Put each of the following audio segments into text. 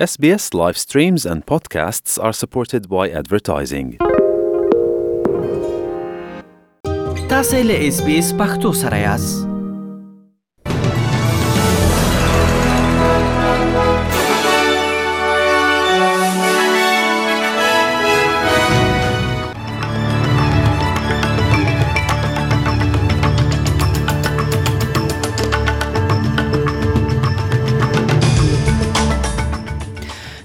SBS live streams and podcasts are supported by advertising. تاسې له SBS پختو سره یاست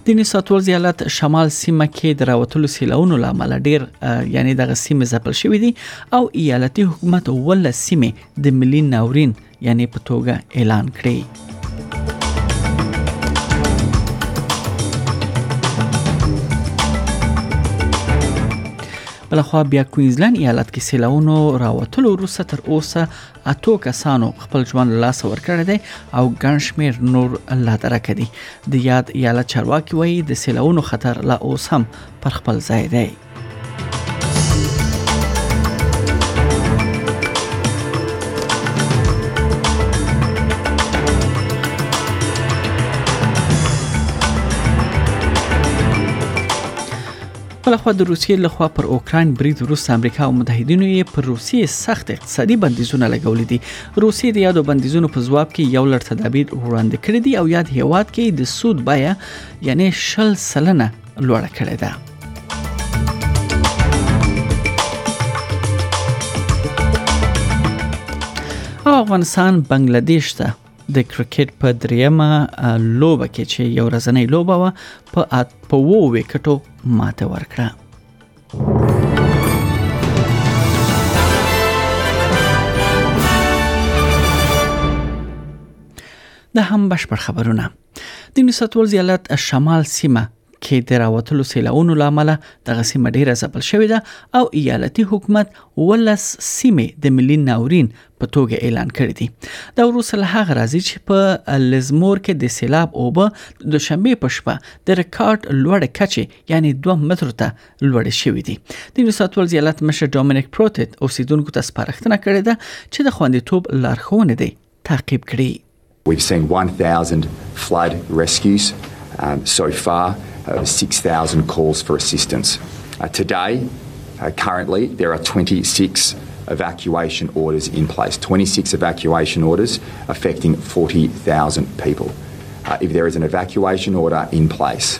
د نیو ساوت ویلز ایالت شمال سیمه کې د راوتلو سیلاونو لامل ډیر یعنی دغه سیمه ځپل شوې دي او ایالتي حکومت ول سیمه د ملي ناورین یعنی په توګه اعلان کړي بلخوا بیا کوینزلند ایالت کې سیلاونو راوتلو وروسته تر اوسه اتو کسانو خپل ژوند لاس ورکړی دی او ګڼ شمیر نور لا درک دي د یاد ایالت چارواکي وایي د سیلاونو خطر لا اوس هم پر خپل ځای دی بل خو د روسیې لخوا پر اوکراین برید وروسته امریکا او متحدینو یې پر روسیې سخت اقتصادي بندیزونه لګولې دي روسیې د یادو بندیزونو په ځواب کې یو لړ تدابیر وړاندې کړې دي او یاد هیواد کې د سود بیا یعنی شل سلنه لوړه کړې ده او افغانستان بنگلاديش ته د کرکټ په دریمه لوبه کې چې یو ورځنۍ لوبه و په ات په وو وکټو ماته ورکړه د هم بشپړ خبرونه د نیوساتولز ایالت شمال سیمه کې د راوتلو سیلاونو لامل دغه سیمه ډیره ځپل شوې ده او ایالتي حکومت ولس سیمه د ملي ناورین په توګه اعلان کړې دي دا وروسته له هغه راځي چې په لزمور کې د سیلاب اوبه د شنبه په شپه د ریکارډ لوړ کچه یعنی 2 متر ته لوړ شوې دي د نیوساتول ایالت مشر ډومینیک پروتیت اوسیدونکو ته سپارښتنه کړې ده چې د خوندیتوب لارښوونه دي تعقیب کړي We've seen 1,000 flood rescues um, so far. over 6,000 calls for assistance. Uh, today, uh, currently, there are 26 evacuation orders in place, 26 evacuation orders affecting 40,000 people. Uh, if there is an evacuation order in place,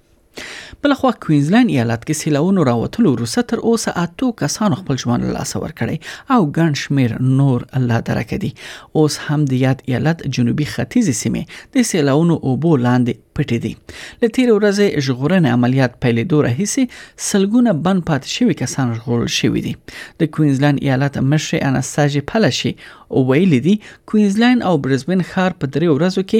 بلخوا کوینزلند ایالت کې سیلاونو راوتلو وروسته تر اوسه اتو کسانو خپل ژوند له لاسه ورکړی او ګڼ شمیر نور لا درکه دي اوس هم د یاد ایالت جنوبي ختیځې سیمې د سیلاونو اوبو لاندې پټې دي له تیر ورځې ژغورنې عملیات پیلېدو راهیسې سلګونه بن پاتې شوي کسان ژغورل شوي دي د کوینزلند ایالت مشر انستاژي پلشي ویلي دي کوینزلند او برزبن ښار په درې ورځو کې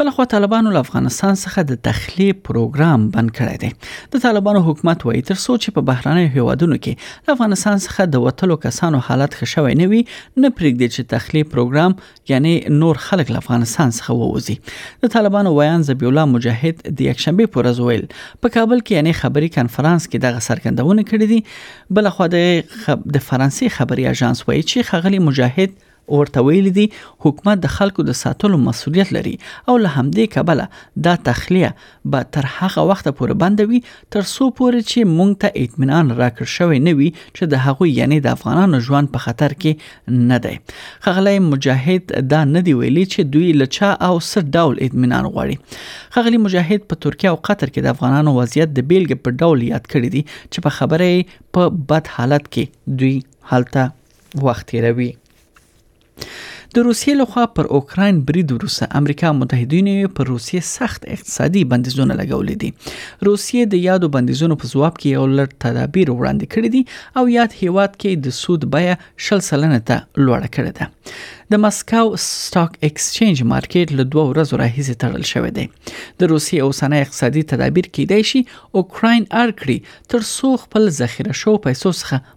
بلخوا طالبانو له افغانستان څخه د تخلیه پروګرام بند کړی دی د طالبانو حکومت وایي تر څو چې په بهرانه هیوادونو کې له افغانستان څخه د وټلو کسانو حالت ښه شوی نه وي نه پرېږدي چې تخلیه پروګرام یعنی نور خلک له افغانستان څخه ووزي د طالبانو ویان زبی الله مجاهد د یکشنبه پر ورځ ویل په کابل کې یعنی خبري کانفرنس کې دغه سرګندونه کړې دي بلخوا د فرانسې خبري اژانس وایي چې خغلی مجاهد ورته ویلي دي حکومت د خلکو د ساتلو مسولیت لري او له همدې کبله دا تخلیه به تر هغه وخته پورې بنده وي تر څو پورې چې مونږ ته اطمینان راکړ شوی نه وي چې د هغوی یعنی د افغانانو ژوند په خطر کې نه دی خغلی مجاهد دا نه دی ویلي چې دوی له چا او څه ډول اطمینان غواړي خغلی مجاهد په ترکیه او قطر کې د افغانانو وضعیت د بیلګې په ډول یاد کړی دی چې په خبره په بد حالت کې دوی هلته وخت تیروي. د روسیې لخوا پر اوکراین برید وروسته امریکا متحدینو یې پر روسیې سخت اقتصادي بندیزونه لګولې دي روسیې د یادو بندیزونو په ځواب کې یو لړ تدابیر وړاندې کړی دي او یاد هیواد کې د سود بیه شل سلنه ته لوړه کړې ده د مسکو سټاک ایکسچینج مارکیټ له دوه ورځو راهیسې تړل شوی دی د روسیې اوسنۍ اقتصادي تدابیر کېدای شي اوکراین ارکړي تر څو خپل ذخیره شو پیسو څخه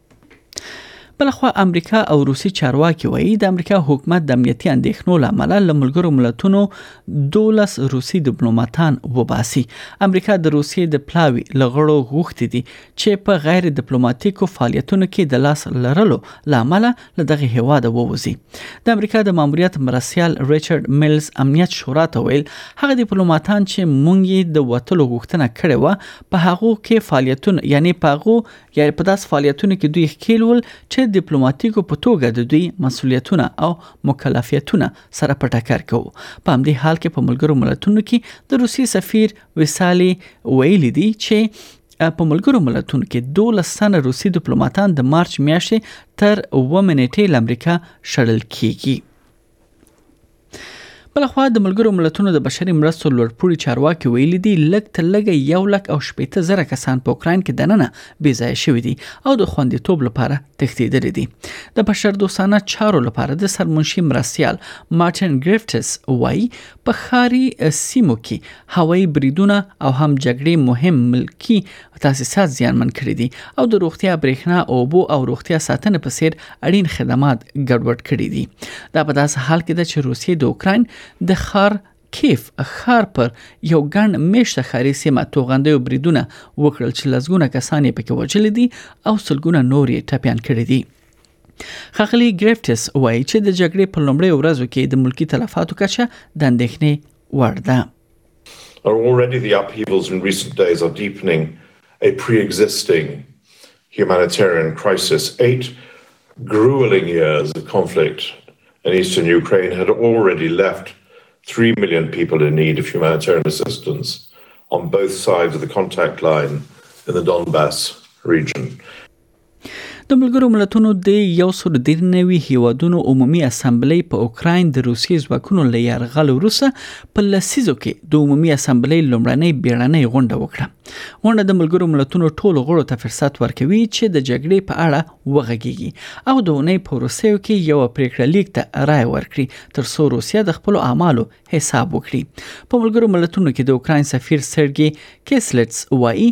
بلخوا امریکا او روسي چارواکي وایي د امریکا حکومت د امنیتي اندېښنو لامل له ملګرو ملتونو 12 روسي ډیپلوماټان وباسي امریکا د روسیې د پلاوي لغړو غوښتي دي چې په غیر ډیپلوماټیکو فعالیتونو کې د لاس لرلو لامل له دغه هواده ووزي د امریکا د ماموریت مرسیال ریچارډ میلز امنیت شورا ته ویل هغه ډیپلوماټان چې مونږ د وټلو غوښتنه کړې و په هغه کې فعالیتونه یعنی په هغه یعنې په داسې فعالیتونو کې دوی ښکیل ول چې دیپلوماتیکو په توګه د دوی مسولیتونه او مکلفیتونه سره په ټکر کوو په همدې حال کې په ملګرو ملتونو کې د روسي سفیر ویسالي ویلي دي چې په ملګرو ملتونو کې 12 سنه روسي ډیپلوماټان د مارچ میاشتې تر و منېټې لامریکا شړل کیږي بلخوا د ملګرو ملتونو د بشري مرستو لوړپوړي چارواکي ویلي دي لږ تر لږه یو لک او شپېته زره کسان په اوکراین کې دننه بې ځایه شوي دي او د خوندیتوب لپاره تښتېدلي دي د بشردوستانه چارو لپاره د سرمنشي مرستیال مارټن ګریفټس وایي په ښاري سیمو کې هوایي بریدونه او هم جګړې مهم ملکی تاسیسات زیانمن کړي دي او د روغتیا برېښنا او بو او روغتیا ساتنې په څیر اړین خدمات ګډوډ کړي دي دا په داسې حال کې ده چې روسیې د اوکرين د خار کیف خار پر یو ګڼ میشته خاري سیمه توغندې او بریدونه وکړل چې لزګونه کسان یې پکې وجل دي او سلګونه نور یې ټپيان کړي دي خغلی ګریفټس وایي چې د جګړې په لومړی ورځو کې د ملکی تلفاتو کچه د اندېښنې وړ ده Already the upheavals in recent days are deepening a pre-existing humanitarian crisis. Eight grueling years of conflict and eastern Ukraine had already left 3 million people in need of humanitarian assistance on both sides of the contact line in the Donbass region. د ملګرو ملتونو د یو سل دیر نوي هیوادونو عمومي اسمبلۍ په اوکراین د روسي ځواکونو له یرغل وروسته په لسیزو کې د عمومي اسمبلۍ لومړنۍ بیړنۍ غونډه وکړه غونډه د ملګرو ملتونو ټولو غړو ته فرصت ورکوي چې د جګړې په اړه وغږیږي او د اونۍ په وروستیو کې یو پریکړه لیک ته رائے ورکړي تر څو روسیا د خپل اعمالو حساب وکړي په ملګرو ملتونو کې د اوکراین سفیر سرګي کیسلټس وایي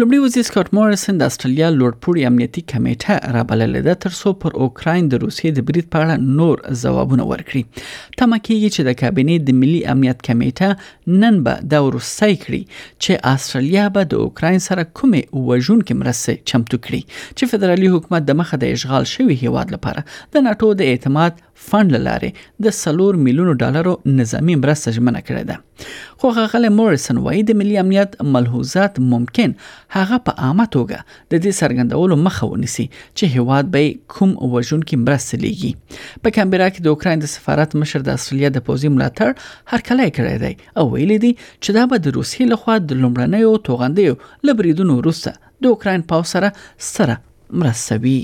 لومړي وزیر سکاټ موریسن د استرالیا لوړپوړي امنیتي کمیټه رابللې ده ترڅو پر اوکراین د روسیې د برید په اړه نور ځوابونه ورکړي تمه کیږي چې د کابینې د ملي امنیت کمیټه نن به دا ورسای کړي چې استرالیا به د اوکراین سره کومې وژونکې مرستې چمتو کړي چې فدرالي حکومت د مخه د اشغال شوی هیواد لپاره د ناتو د اعتماد فنډ له لارې د څلور میلیونو ډالرو نظامي مرسته ژمنه کړې ده خو ښاغلی موریسن وایي د ملي امنیت ملحوظات ممکن هغه په عامه توګه د دې څرګندولو مخه ونیسي چې هیواد به کوم وژونکي مرستې لیږي په کمبرا کې د اوکراین د سفارت مشر د استرالیا د پوځي ملاتړ هرکلی کړی دی او ویلي دي چې دا به د روسیې لخوا د لومړنیو توغندیو له بریدونو وروسته د اوکراین پاو سره سره مرسته وي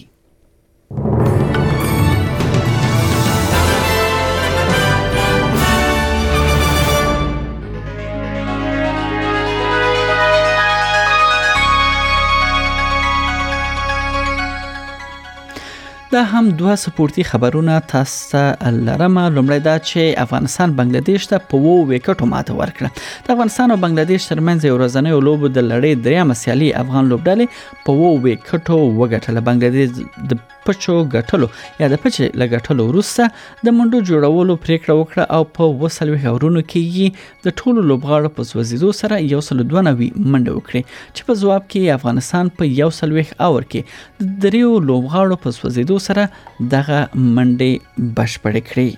دا هم دوه سپورتي خبرونه تاسو ته لرم لومړی دا چې افغانستان بنگلاديش ته په وو وکټو ماته ورکړه د افغانستان او بنگلاديش ترمنځ یو ورځنۍ لوب د لړۍ دریمه سیالي افغان لوبډلې په وو ویکټو وګټله بنگلادیش د پچو ګټلو یا د پچې لګټلو وروسته د منډو جوړولو پریکړه وکړه او په وسلوي هورونو کې یې د ټولو لوبغاړو په سوځیدو سره یو سل دونوي منډه وکړي چې په ځواب کې افغانستان په یو سلوي اور کې د دریو لوبغاړو په سوځیدو سره دغه منډه بشپړ کړي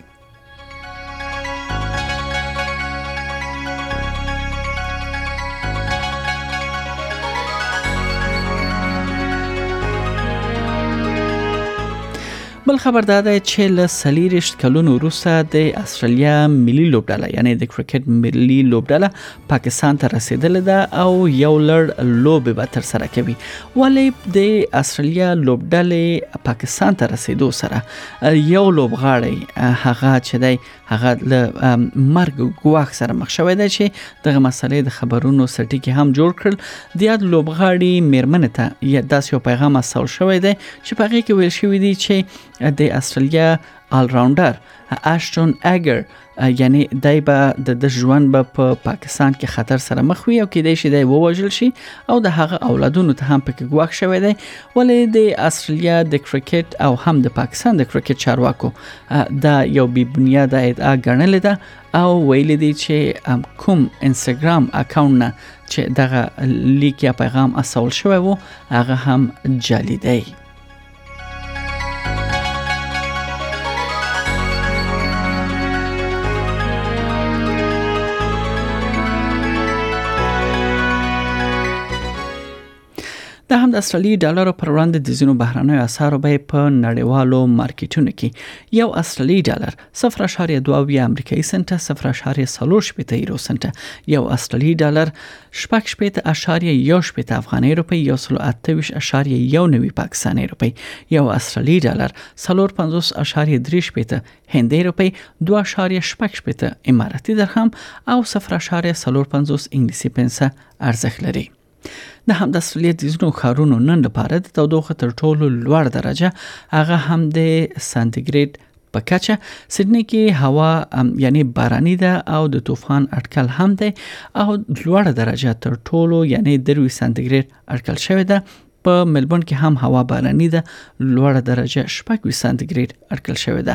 بل خبر دا دی چې له سلیریشت کلونو وروسته د استرالیا ملي لوبډله یعنی د کرکټ ملي لوبډله پاکستان ته رسیدلې ده او یو لړ لوبې به تر سره کوي ولی د استرالیا لوبډلې پاکستان ته رسیدو سره یو لوبغاړی هغه چې دی هغه له مرګ ګواښ سره مخ شوی دی چې دغه مسلې د خبرونو سټی کې هم جوړ کړل د یاد لوبغاړي میرمن ته یا داسې یو پیغام اصل شوی دی چې په هغه کې ویل شوی دی چې د استرالیا آلراونډر اشتون اګر یعنی دای به د د ژوند به په پا پاکستان کې خطر سره مخ وي او کېدای شي دای ووجل شي او د هغه اولادونو ته هم پکې ګواښ شوی دی ولې د استرالیا د کرکټ او هم د پاکستان د کرکټ چارواکو دا یو بی بنیاد ادعا ګڼل ده او ویل دي چې کوم انستګرام اکاونټ نه چې دغه لیک یا پیغام اصول شوی وو هغه هم جعلی دی دا هم د استرالیي ډالرو پر وړاندې د ځینو بهرنیو اسعارو بیې په نړیوالو مارکیټونو کې یو استرالیي ډالر صفر اشاریه دوه اویا امریکایي سنټه صفر اشاریه څلور شپېته یورو سنټه یو استرالی ډالر شپږ شپېته اشاریه یو شپېته افغانۍ روپۍ یو سلو اته ویشت اشاریه یو نوي پاکستاني روپۍ یو استرالی ډالر څلور پنځوس اشاریه درې شپېته هندۍ روپۍ دوه اشاریه شپږ شپېته اماراتي درهم او صفر اشاریه څلور پنځوس انګلیسي پنسه ارزښت لري د همدا سولیت د ځینو ښارونو نن لپاره د تودوخه تر ټولو لوړ درجه هغه هم د سانتیګریډ په کچه سیدنی کې هوا یعنی بارانی ده او د طوفان اټکل هم ده او لوړ درجه تر ټولو یعنی 3 سانتیګریډ اټکل شوې ده په ملبون کې هم هوا باراني ده لوړه درجه شپږ سانتیګریډ اټکل شوې ده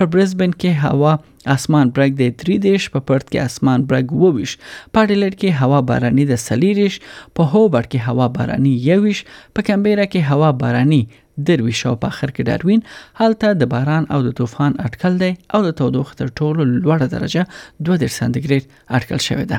په برزبن کې هوا اسمان برګ د 33 په پرت کې اسمان برګ 22 په اډلېډ کې هوا باراني د 40 په هوبرټ کې هوا باراني 21 په کمبيرا کې هوا باراني درویش او په اخر کې ډاروین هلته د باران او د طوفان اټکل دی او د تودوخې تر ټولو لوړه درجه 2 سانتیګریډ اټکل شوې ده